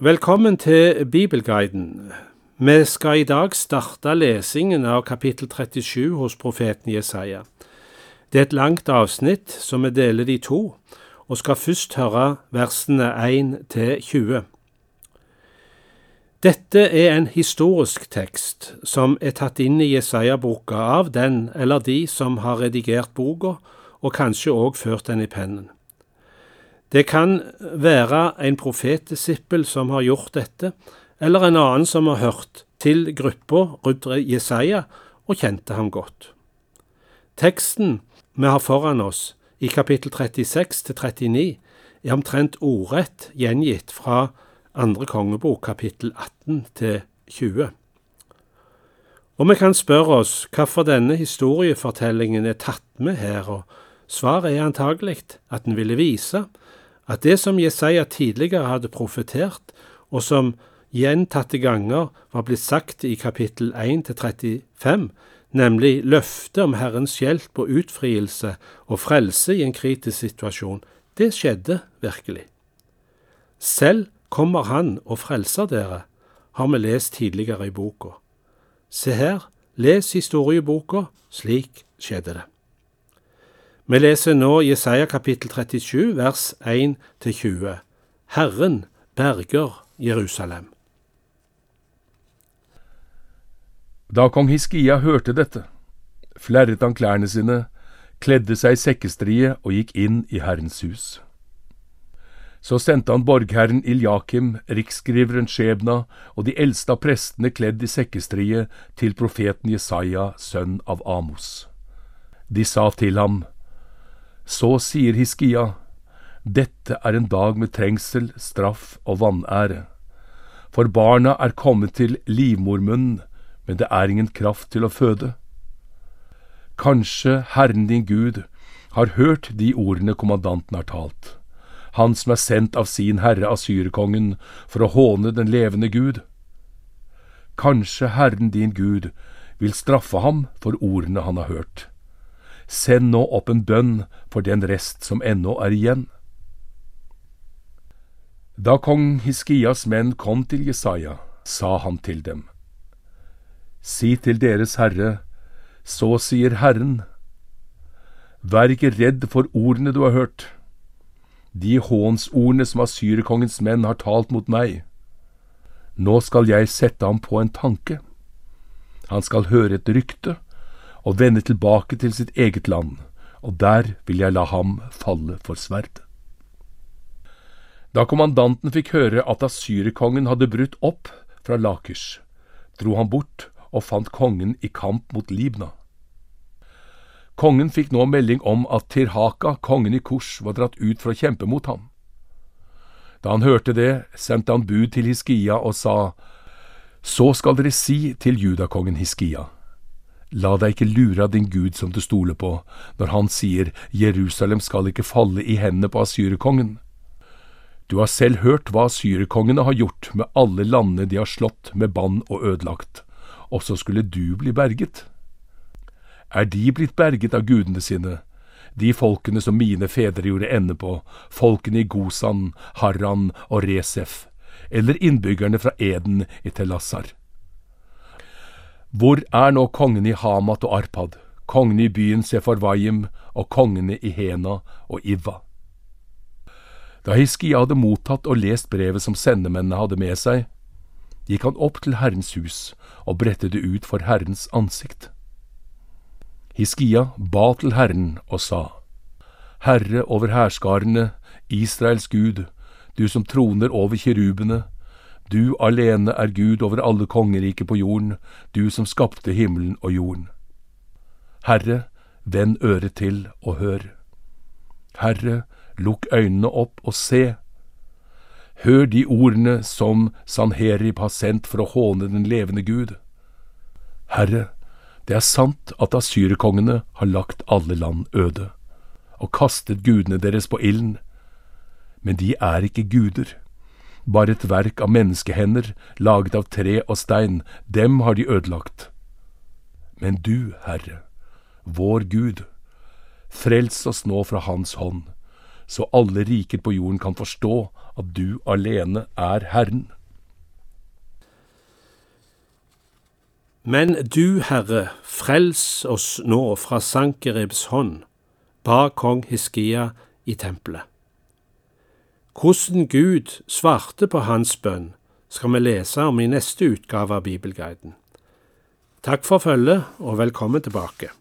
Velkommen til Bibelguiden. Vi skal i dag starte lesingen av kapittel 37 hos profeten Jesaja. Det er et langt avsnitt, så vi deler de to, og skal først høre versene 1 til 20. Dette er en historisk tekst som er tatt inn i Jesaja-boka av den eller de som har redigert boka, og kanskje òg ført den i pennen. Det kan være en profetdisippel som har gjort dette, eller en annen som har hørt til gruppa rundt Jesaja og kjente ham godt. Teksten vi har foran oss i kapittel 36 til 39 er omtrent ordrett gjengitt fra andre kongebok kapittel 18 til 20. Og vi kan spørre oss hvorfor denne historiefortellingen er tatt med her, og svaret er antagelig at den ville vise at det som Jesaja tidligere hadde profetert, og som gjentatte ganger var blitt sagt i kapittel 1 til 35, nemlig løftet om Herrens hjelp og utfrielse og frelse i en kritisk situasjon, det skjedde virkelig. Selv kommer Han og frelser dere, har vi lest tidligere i boka. Se her, les historieboka, slik skjedde det. Vi leser nå Jesaja kapittel 37 vers 1-20. Herren berger Jerusalem. Da kong Hiskia hørte dette, flerret han klærne sine, kledde seg i sekkestrie og gikk inn i Herrens hus. Så sendte han borgherren Iljakim, riksskriveren Skjebna og de eldste av prestene kledd i sekkestrie til profeten Jesaja, sønn av Amos. De sa til ham, så sier Hiskia, dette er en dag med trengsel, straff og vanære. For barna er kommet til livmormunnen, men det er ingen kraft til å føde. Kanskje Herren din Gud har hørt de ordene kommandanten har talt, han som er sendt av sin herre asyrkongen for å håne den levende Gud. Kanskje Herren din Gud vil straffe ham for ordene han har hørt Send nå opp en bønn for den rest som ennå er igjen. Da kong Hiskias menn kom til Jesaja, sa han til dem, Si til deres herre, så sier Herren, Vær ikke redd for ordene du har hørt, de hånsordene som asyrkongens menn har talt mot meg. Nå skal jeg sette ham på en tanke. Han skal høre et rykte, og vende tilbake til sitt eget land, og der vil jeg la ham falle for sverd. Da kommandanten fikk høre at asyrerkongen hadde brutt opp fra Lakers, dro han bort og fant kongen i kamp mot Libna. Kongen fikk nå melding om at Tirhaka, kongen i Kors, var dratt ut for å kjempe mot ham. Da han hørte det, sendte han bud til Hiskia og sa, Så skal dere si til judakongen Hiskia, La deg ikke lure av din Gud som du stoler på, når han sier Jerusalem skal ikke falle i hendene på asyrkongen. Du har selv hørt hva asyrkongene har gjort med alle landene de har slått med bann og ødelagt, og så skulle du bli berget. Er de blitt berget av gudene sine, de folkene som mine fedre gjorde ende på, folkene i Gosan, Harran og Resef, eller innbyggerne fra Eden i Telassar? Hvor er nå kongene i Hamat og Arpad, kongene i byen Sefarvayim og kongene i Hena og Iva? Da Hiskia hadde mottatt og lest brevet som sendemennene hadde med seg, gikk han opp til Herrens hus og brettet det ut for Herrens ansikt. Hiskia ba til Herren og sa, Herre over hærskarene, Israels Gud, du som troner over kirubene, du alene er Gud over alle kongeriker på jorden, du som skapte himmelen og jorden. Herre, vend øret til og hør. Herre, lukk øynene opp og se. Hør de ordene som Sanherib har sendt for å håne den levende Gud. Herre, det er sant at asyrkongene har lagt alle land øde, og kastet gudene deres på ilden, men de er ikke guder bare et verk av menneskehender, laget av tre og stein, dem har de ødelagt. Men du, Herre, vår Gud, frels oss nå fra Hans hånd, så alle riker på jorden kan forstå at du alene er Herren. Men du, Herre, frels oss nå fra Sankeribs hånd, ba kong Hiskia i tempelet. Hvordan Gud svarte på hans bønn, skal vi lese om i neste utgave av Bibelguiden. Takk for følget, og velkommen tilbake.